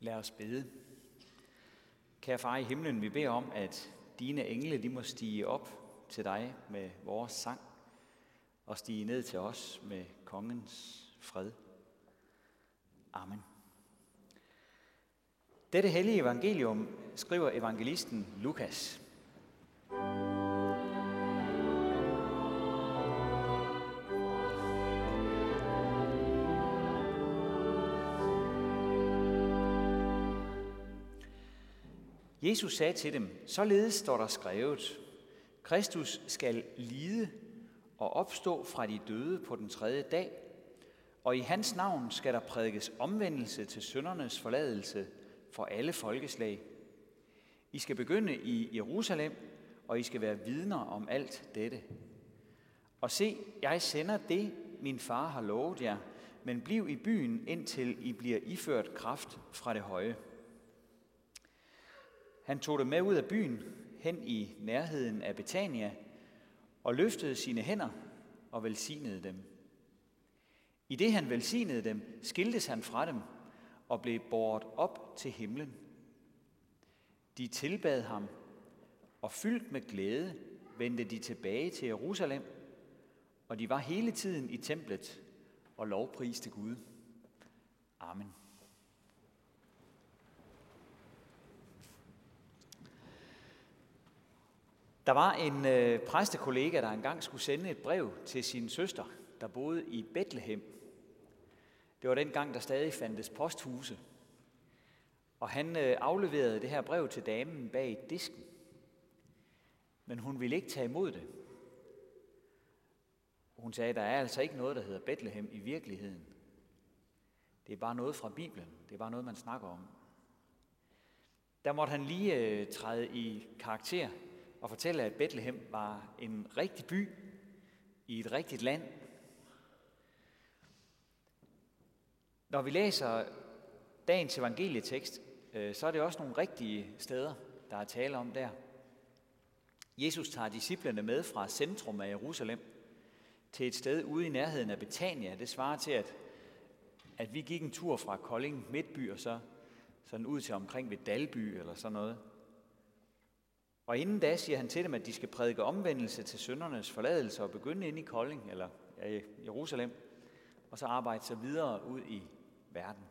Lad os bede. Kære far i himlen, vi beder om, at dine engle de må stige op til dig med vores sang og stige ned til os med kongens fred. Amen. Dette hellige evangelium skriver evangelisten Lukas. Jesus sagde til dem, således står der skrevet, Kristus skal lide og opstå fra de døde på den tredje dag, og i hans navn skal der prædikes omvendelse til søndernes forladelse for alle folkeslag. I skal begynde i Jerusalem, og I skal være vidner om alt dette. Og se, jeg sender det, min far har lovet jer, men bliv i byen, indtil I bliver iført kraft fra det høje. Han tog dem med ud af byen, hen i nærheden af Betania, og løftede sine hænder og velsignede dem. I det han velsignede dem, skiltes han fra dem og blev båret op til himlen. De tilbad ham, og fyldt med glæde vendte de tilbage til Jerusalem, og de var hele tiden i templet og lovpriste Gud. Amen. Der var en øh, præstekollega, der engang skulle sende et brev til sin søster, der boede i Bethlehem. Det var den gang, der stadig fandtes posthuse. Og han øh, afleverede det her brev til damen bag disken. Men hun ville ikke tage imod det. Hun sagde, der er altså ikke noget, der hedder Bethlehem i virkeligheden. Det er bare noget fra Bibelen. Det er bare noget, man snakker om. Der måtte han lige øh, træde i karakter og fortælle, at Bethlehem var en rigtig by i et rigtigt land. Når vi læser dagens evangelietekst, øh, så er det også nogle rigtige steder, der er tale om der. Jesus tager disciplene med fra centrum af Jerusalem til et sted ude i nærheden af Betania. Det svarer til, at, at vi gik en tur fra Kolding Midtby og så sådan ud til omkring ved Dalby eller sådan noget. Og inden da siger han til dem, at de skal prædike omvendelse til søndernes forladelse og begynde ind i Kolding, eller ja, i Jerusalem, og så arbejde sig videre ud i verden.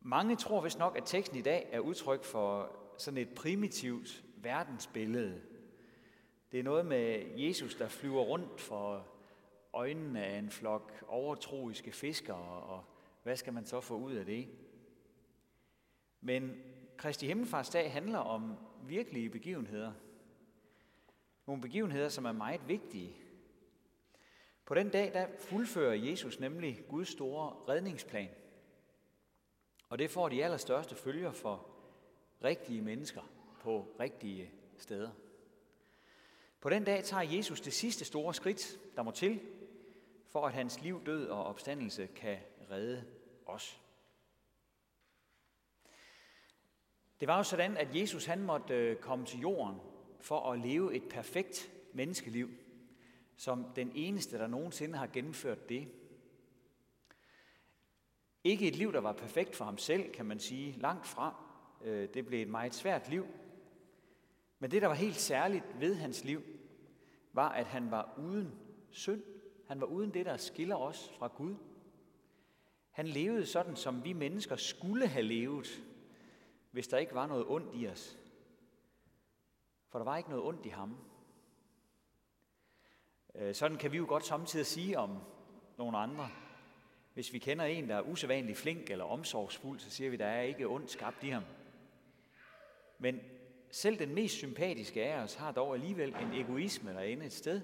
Mange tror vist nok, at teksten i dag er udtryk for sådan et primitivt verdensbillede. Det er noget med Jesus, der flyver rundt for øjnene af en flok overtroiske fiskere, og hvad skal man så få ud af det? Men Kristi Himmelfartsdag handler om virkelige begivenheder. Nogle begivenheder, som er meget vigtige. På den dag, der fuldfører Jesus nemlig Guds store redningsplan. Og det får de allerstørste følger for rigtige mennesker på rigtige steder. På den dag tager Jesus det sidste store skridt, der må til, for at hans liv, død og opstandelse kan redde os. Det var jo sådan, at Jesus han måtte øh, komme til jorden for at leve et perfekt menneskeliv, som den eneste, der nogensinde har gennemført det. Ikke et liv, der var perfekt for ham selv, kan man sige, langt fra. Øh, det blev et meget svært liv. Men det, der var helt særligt ved hans liv, var, at han var uden synd. Han var uden det, der skiller os fra Gud. Han levede sådan, som vi mennesker skulle have levet, hvis der ikke var noget ondt i os. For der var ikke noget ondt i ham. Øh, sådan kan vi jo godt samtidig sige om nogle andre. Hvis vi kender en, der er usædvanligt flink eller omsorgsfuld, så siger vi, der er ikke ondt skabt i ham. Men selv den mest sympatiske af os har dog alligevel en egoisme derinde et sted.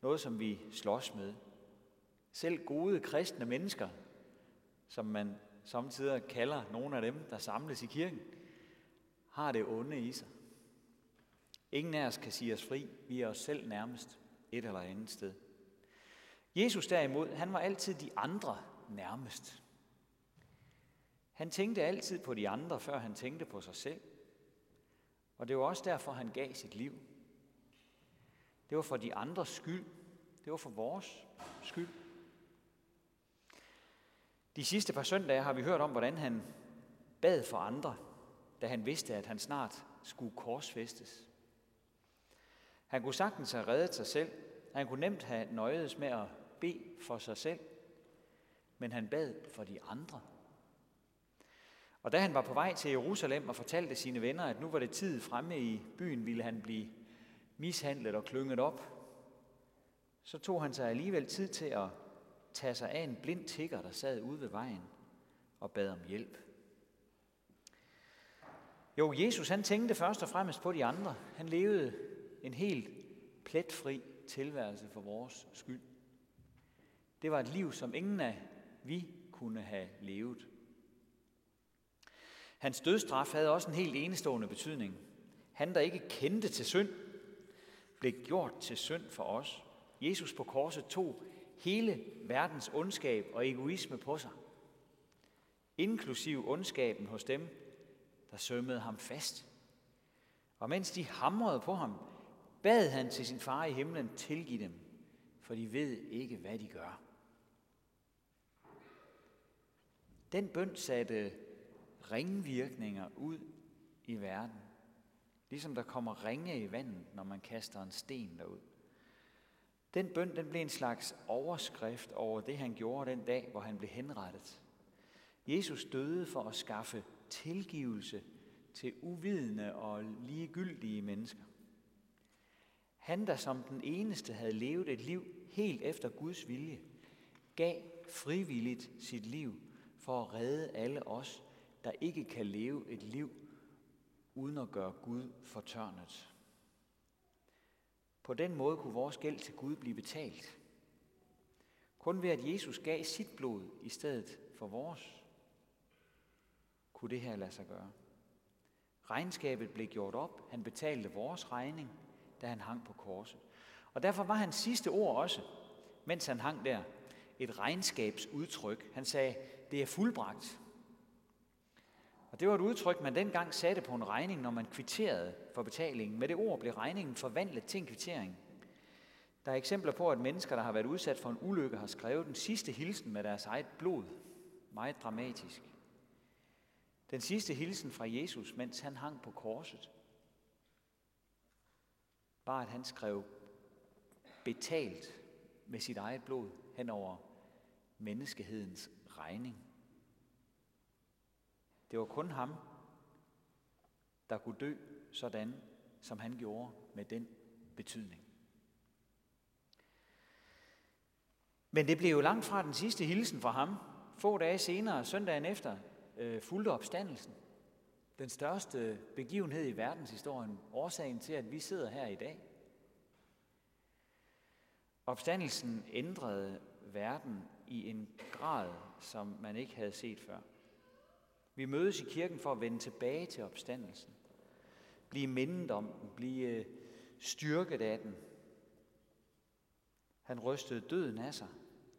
Noget, som vi slås med. Selv gode kristne mennesker, som man samtidig kalder nogle af dem, der samles i kirken, har det onde i sig. Ingen af os kan sige os fri. Vi er os selv nærmest et eller andet sted. Jesus derimod, han var altid de andre nærmest. Han tænkte altid på de andre, før han tænkte på sig selv. Og det var også derfor, han gav sit liv. Det var for de andres skyld. Det var for vores skyld. De sidste par søndage har vi hørt om, hvordan han bad for andre, da han vidste, at han snart skulle korsfæstes. Han kunne sagtens have reddet sig selv. Han kunne nemt have nøjedes med at bede for sig selv. Men han bad for de andre. Og da han var på vej til Jerusalem og fortalte sine venner, at nu var det tid fremme i byen, ville han blive mishandlet og klynget op, så tog han sig alligevel tid til at tage sig af en blind tigger, der sad ude ved vejen og bad om hjælp. Jo, Jesus han tænkte først og fremmest på de andre. Han levede en helt pletfri tilværelse for vores skyld. Det var et liv, som ingen af vi kunne have levet. Hans dødstraf havde også en helt enestående betydning. Han, der ikke kendte til synd, blev gjort til synd for os. Jesus på korset tog hele verdens ondskab og egoisme på sig, inklusiv ondskaben hos dem, der sømmede ham fast. Og mens de hamrede på ham, bad han til sin far i himlen tilgive dem, for de ved ikke, hvad de gør. Den bøn satte ringvirkninger ud i verden. Ligesom der kommer ringe i vandet, når man kaster en sten derud. Den bøn den blev en slags overskrift over det, han gjorde den dag, hvor han blev henrettet. Jesus døde for at skaffe tilgivelse til uvidende og ligegyldige mennesker. Han, der som den eneste havde levet et liv helt efter Guds vilje, gav frivilligt sit liv for at redde alle os, der ikke kan leve et liv uden at gøre Gud fortørnet. På den måde kunne vores gæld til Gud blive betalt. Kun ved at Jesus gav sit blod i stedet for vores, kunne det her lade sig gøre. Regnskabet blev gjort op. Han betalte vores regning, da han hang på korset. Og derfor var hans sidste ord også, mens han hang der, et regnskabsudtryk. Han sagde, det er fuldbragt. Og det var et udtryk, man dengang satte på en regning, når man kvitterede for betalingen. Med det ord blev regningen forvandlet til en kvittering. Der er eksempler på, at mennesker, der har været udsat for en ulykke, har skrevet den sidste hilsen med deres eget blod. Meget dramatisk. Den sidste hilsen fra Jesus, mens han hang på korset, var, at han skrev betalt med sit eget blod hen over menneskehedens regning. Det var kun ham, der kunne dø sådan, som han gjorde med den betydning. Men det blev jo langt fra den sidste hilsen fra ham. Få dage senere, søndagen efter, øh, fulgte opstandelsen. Den største begivenhed i verdenshistorien, årsagen til, at vi sidder her i dag. Opstandelsen ændrede verden i en grad, som man ikke havde set før. Vi mødes i kirken for at vende tilbage til opstandelsen. Blive mindet om den, blive øh, styrket af den. Han rystede døden af sig,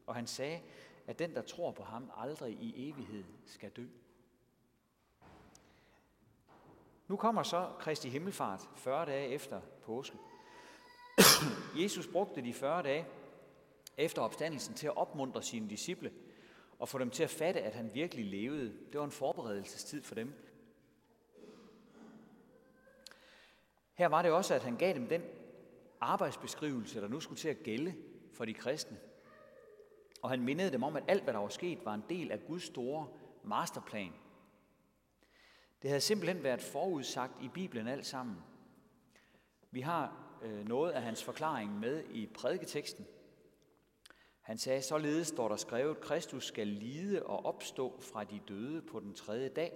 og han sagde, at den, der tror på ham, aldrig i evighed skal dø. Nu kommer så Kristi Himmelfart 40 dage efter påske. Jesus brugte de 40 dage efter opstandelsen til at opmuntre sine disciple og få dem til at fatte, at han virkelig levede. Det var en forberedelsestid for dem. Her var det også, at han gav dem den arbejdsbeskrivelse, der nu skulle til at gælde for de kristne. Og han mindede dem om, at alt, hvad der var sket, var en del af Guds store masterplan. Det havde simpelthen været forudsagt i Bibelen alt sammen. Vi har øh, noget af hans forklaring med i prædiketeksten, han sagde, således står der skrevet, Kristus skal lide og opstå fra de døde på den tredje dag,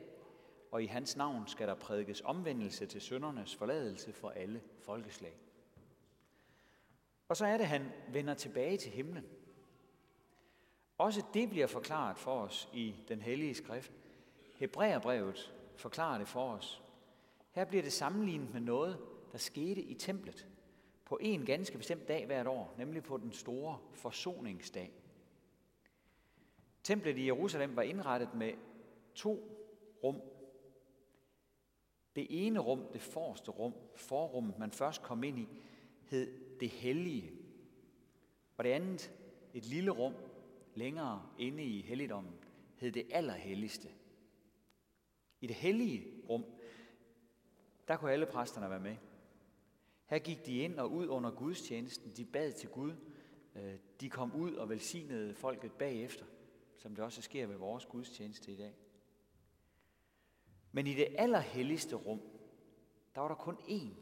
og i hans navn skal der prædikes omvendelse til søndernes forladelse for alle folkeslag. Og så er det, han vender tilbage til himlen. Også det bliver forklaret for os i den hellige skrift. Hebræerbrevet forklarer det for os. Her bliver det sammenlignet med noget, der skete i templet på en ganske bestemt dag hvert år, nemlig på den store forsoningsdag. Templet i Jerusalem var indrettet med to rum. Det ene rum, det forreste rum, forrummet man først kom ind i, hed det hellige. Og det andet, et lille rum længere inde i helligdommen, hed det allerhelligste. I det hellige rum, der kunne alle præsterne være med. Her gik de ind og ud under gudstjenesten. De bad til Gud. Øh, de kom ud og velsignede folket bagefter, som det også sker ved vores gudstjeneste i dag. Men i det allerhelligste rum, der var der kun én,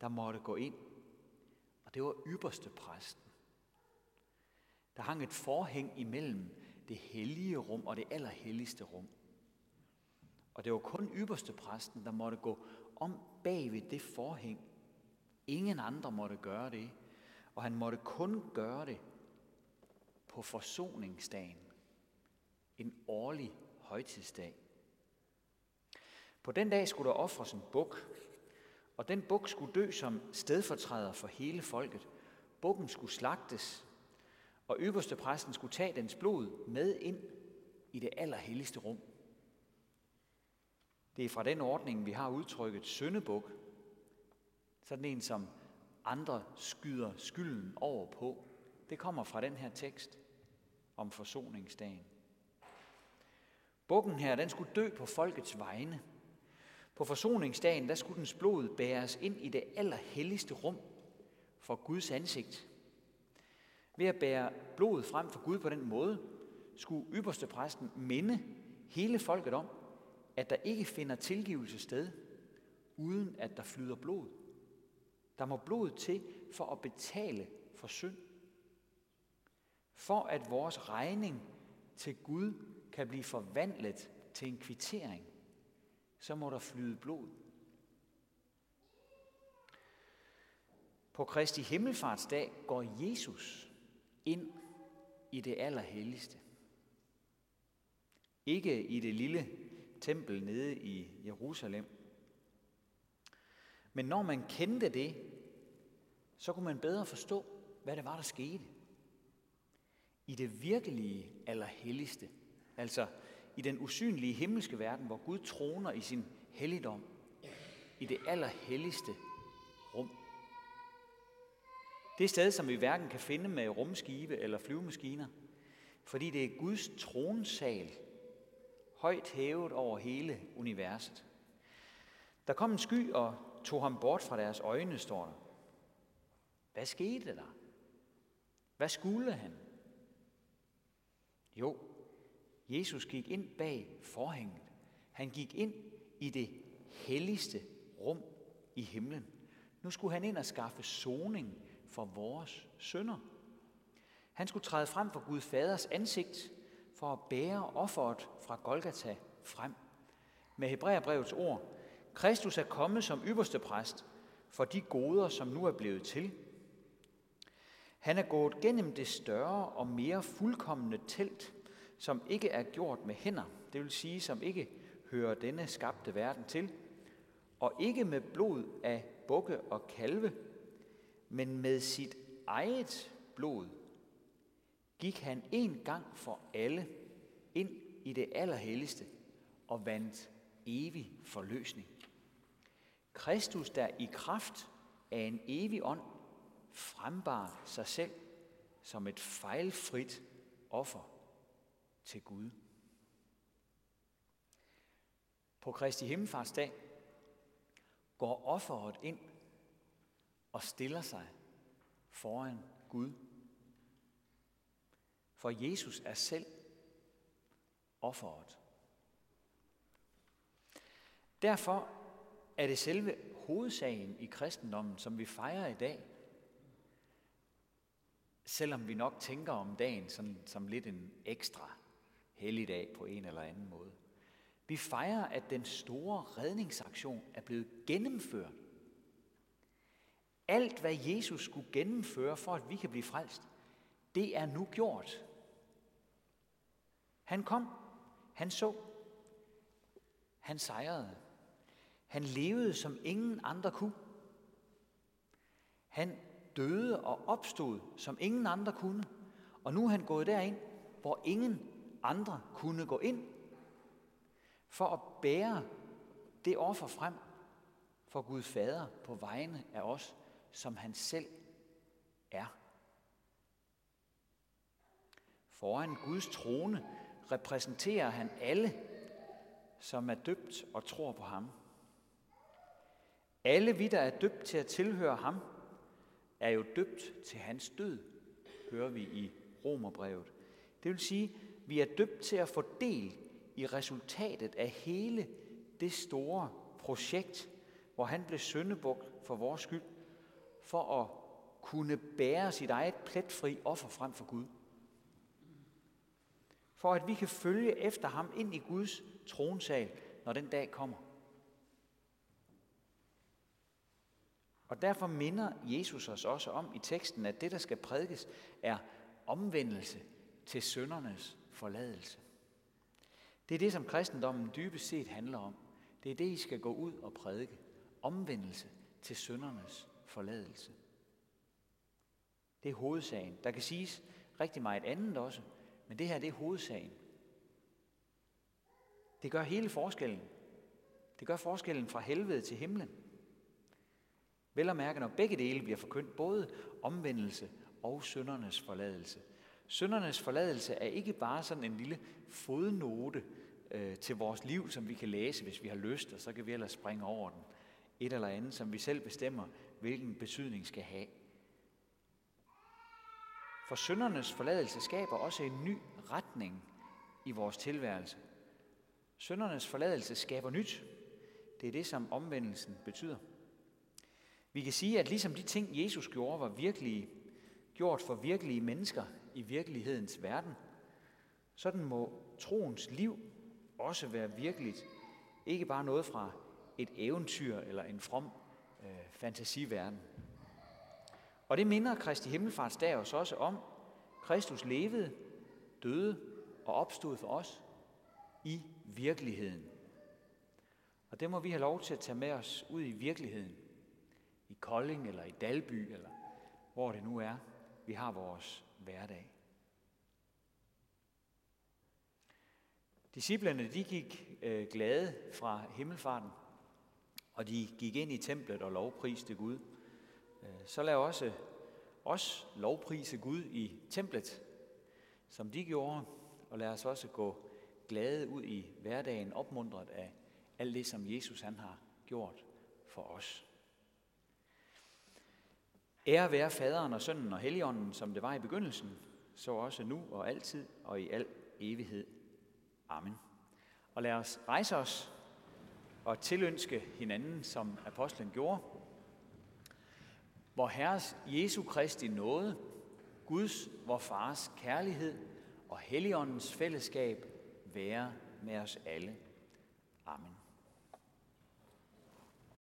der måtte gå ind. Og det var ypperste præsten. Der hang et forhæng imellem det hellige rum og det allerhelligste rum. Og det var kun ypperste præsten, der måtte gå om bag ved det forhæng. Ingen andre måtte gøre det, og han måtte kun gøre det på forsoningsdagen, en årlig højtidsdag. På den dag skulle der ofres en buk, og den buk skulle dø som stedfortræder for hele folket. Bukken skulle slagtes, og øverste præsten skulle tage dens blod med ind i det allerhelligste rum. Det er fra den ordning, vi har udtrykket søndebuk, sådan en, som andre skyder skylden over på. Det kommer fra den her tekst om forsoningsdagen. Bukken her, den skulle dø på folkets vegne. På forsoningsdagen, der skulle dens blod bæres ind i det allerhelligste rum for Guds ansigt. Ved at bære blodet frem for Gud på den måde, skulle ypperste præsten minde hele folket om, at der ikke finder tilgivelse sted, uden at der flyder blod. Der må blod til for at betale for synd. For at vores regning til Gud kan blive forvandlet til en kvittering, så må der flyde blod. På Kristi Himmelfartsdag går Jesus ind i det allerhelligste. Ikke i det lille tempel nede i Jerusalem. Men når man kendte det, så kunne man bedre forstå, hvad det var, der skete. I det virkelige allerhelligste, altså i den usynlige himmelske verden, hvor Gud troner i sin helligdom, i det allerhelligste rum. Det sted, som vi hverken kan finde med rumskibe eller flyvemaskiner, fordi det er Guds tronsal, højt hævet over hele universet. Der kom en sky og tog ham bort fra deres øjne, står der. Hvad skete der? Hvad skulle han? Jo, Jesus gik ind bag forhænget. Han gik ind i det helligste rum i himlen. Nu skulle han ind og skaffe soning for vores sønder. Han skulle træde frem for Gud Faders ansigt for at bære offeret fra Golgata frem. Med Hebræerbrevets ord, Kristus er kommet som ypperste præst for de goder, som nu er blevet til. Han er gået gennem det større og mere fuldkommende telt, som ikke er gjort med hænder, det vil sige, som ikke hører denne skabte verden til, og ikke med blod af bukke og kalve, men med sit eget blod gik han en gang for alle ind i det allerhelligste og vandt evig forløsning. Kristus, der i kraft af en evig ånd frembar sig selv som et fejlfrit offer til Gud. På Kristi Himmelfartsdag går offeret ind og stiller sig foran Gud. For Jesus er selv offeret. Derfor er det selve hovedsagen i kristendommen, som vi fejrer i dag, selvom vi nok tænker om dagen som, som lidt en ekstra helligdag på en eller anden måde. Vi fejrer, at den store redningsaktion er blevet gennemført. Alt, hvad Jesus skulle gennemføre for, at vi kan blive frelst, det er nu gjort. Han kom, han så, han sejrede. Han levede, som ingen andre kunne. Han døde og opstod, som ingen andre kunne. Og nu er han gået derind, hvor ingen andre kunne gå ind, for at bære det offer frem for Gud Fader på vegne af os, som han selv er. Foran Guds trone repræsenterer han alle, som er døbt og tror på ham. Alle vi, der er døbt til at tilhøre ham, er jo døbt til hans død, hører vi i Romerbrevet. Det vil sige, vi er døbt til at få del i resultatet af hele det store projekt, hvor han blev søndebuk for vores skyld, for at kunne bære sit eget pletfri offer frem for Gud. For at vi kan følge efter ham ind i Guds tronsal, når den dag kommer. Og derfor minder Jesus os også om i teksten, at det, der skal prædikes, er omvendelse til søndernes forladelse. Det er det, som kristendommen dybest set handler om. Det er det, I skal gå ud og prædike. Omvendelse til søndernes forladelse. Det er hovedsagen. Der kan siges rigtig meget andet også, men det her det er hovedsagen. Det gør hele forskellen. Det gør forskellen fra helvede til himlen. Vel at mærke, når begge dele bliver forkyndt, både omvendelse og søndernes forladelse. Søndernes forladelse er ikke bare sådan en lille fodnote øh, til vores liv, som vi kan læse, hvis vi har lyst, og så kan vi ellers springe over den. Et eller andet, som vi selv bestemmer, hvilken betydning skal have. For søndernes forladelse skaber også en ny retning i vores tilværelse. Søndernes forladelse skaber nyt. Det er det, som omvendelsen betyder. Vi kan sige, at ligesom de ting, Jesus gjorde, var virkelige, gjort for virkelige mennesker i virkelighedens verden, sådan må troens liv også være virkeligt. Ikke bare noget fra et eventyr eller en from øh, fantasiverden. Og det minder Kristi Himmelfartsdag os også om. Kristus levede, døde og opstod for os i virkeligheden. Og det må vi have lov til at tage med os ud i virkeligheden. Kolding eller i Dalby eller hvor det nu er, vi har vores hverdag. Disciplerne de gik øh, glade fra himmelfarten, og de gik ind i templet og lovpriste Gud. Øh, så lad også os lovprise Gud i templet, som de gjorde, og lad os også gå glade ud i hverdagen, opmuntret af alt det, som Jesus han har gjort for os. Ære være faderen og sønnen og helligånden, som det var i begyndelsen, så også nu og altid og i al evighed. Amen. Og lad os rejse os og tilønske hinanden, som apostlen gjorde. Hvor Herres Jesu Kristi nåde, Guds, vor Fars kærlighed og Helligåndens fællesskab være med os alle. Amen.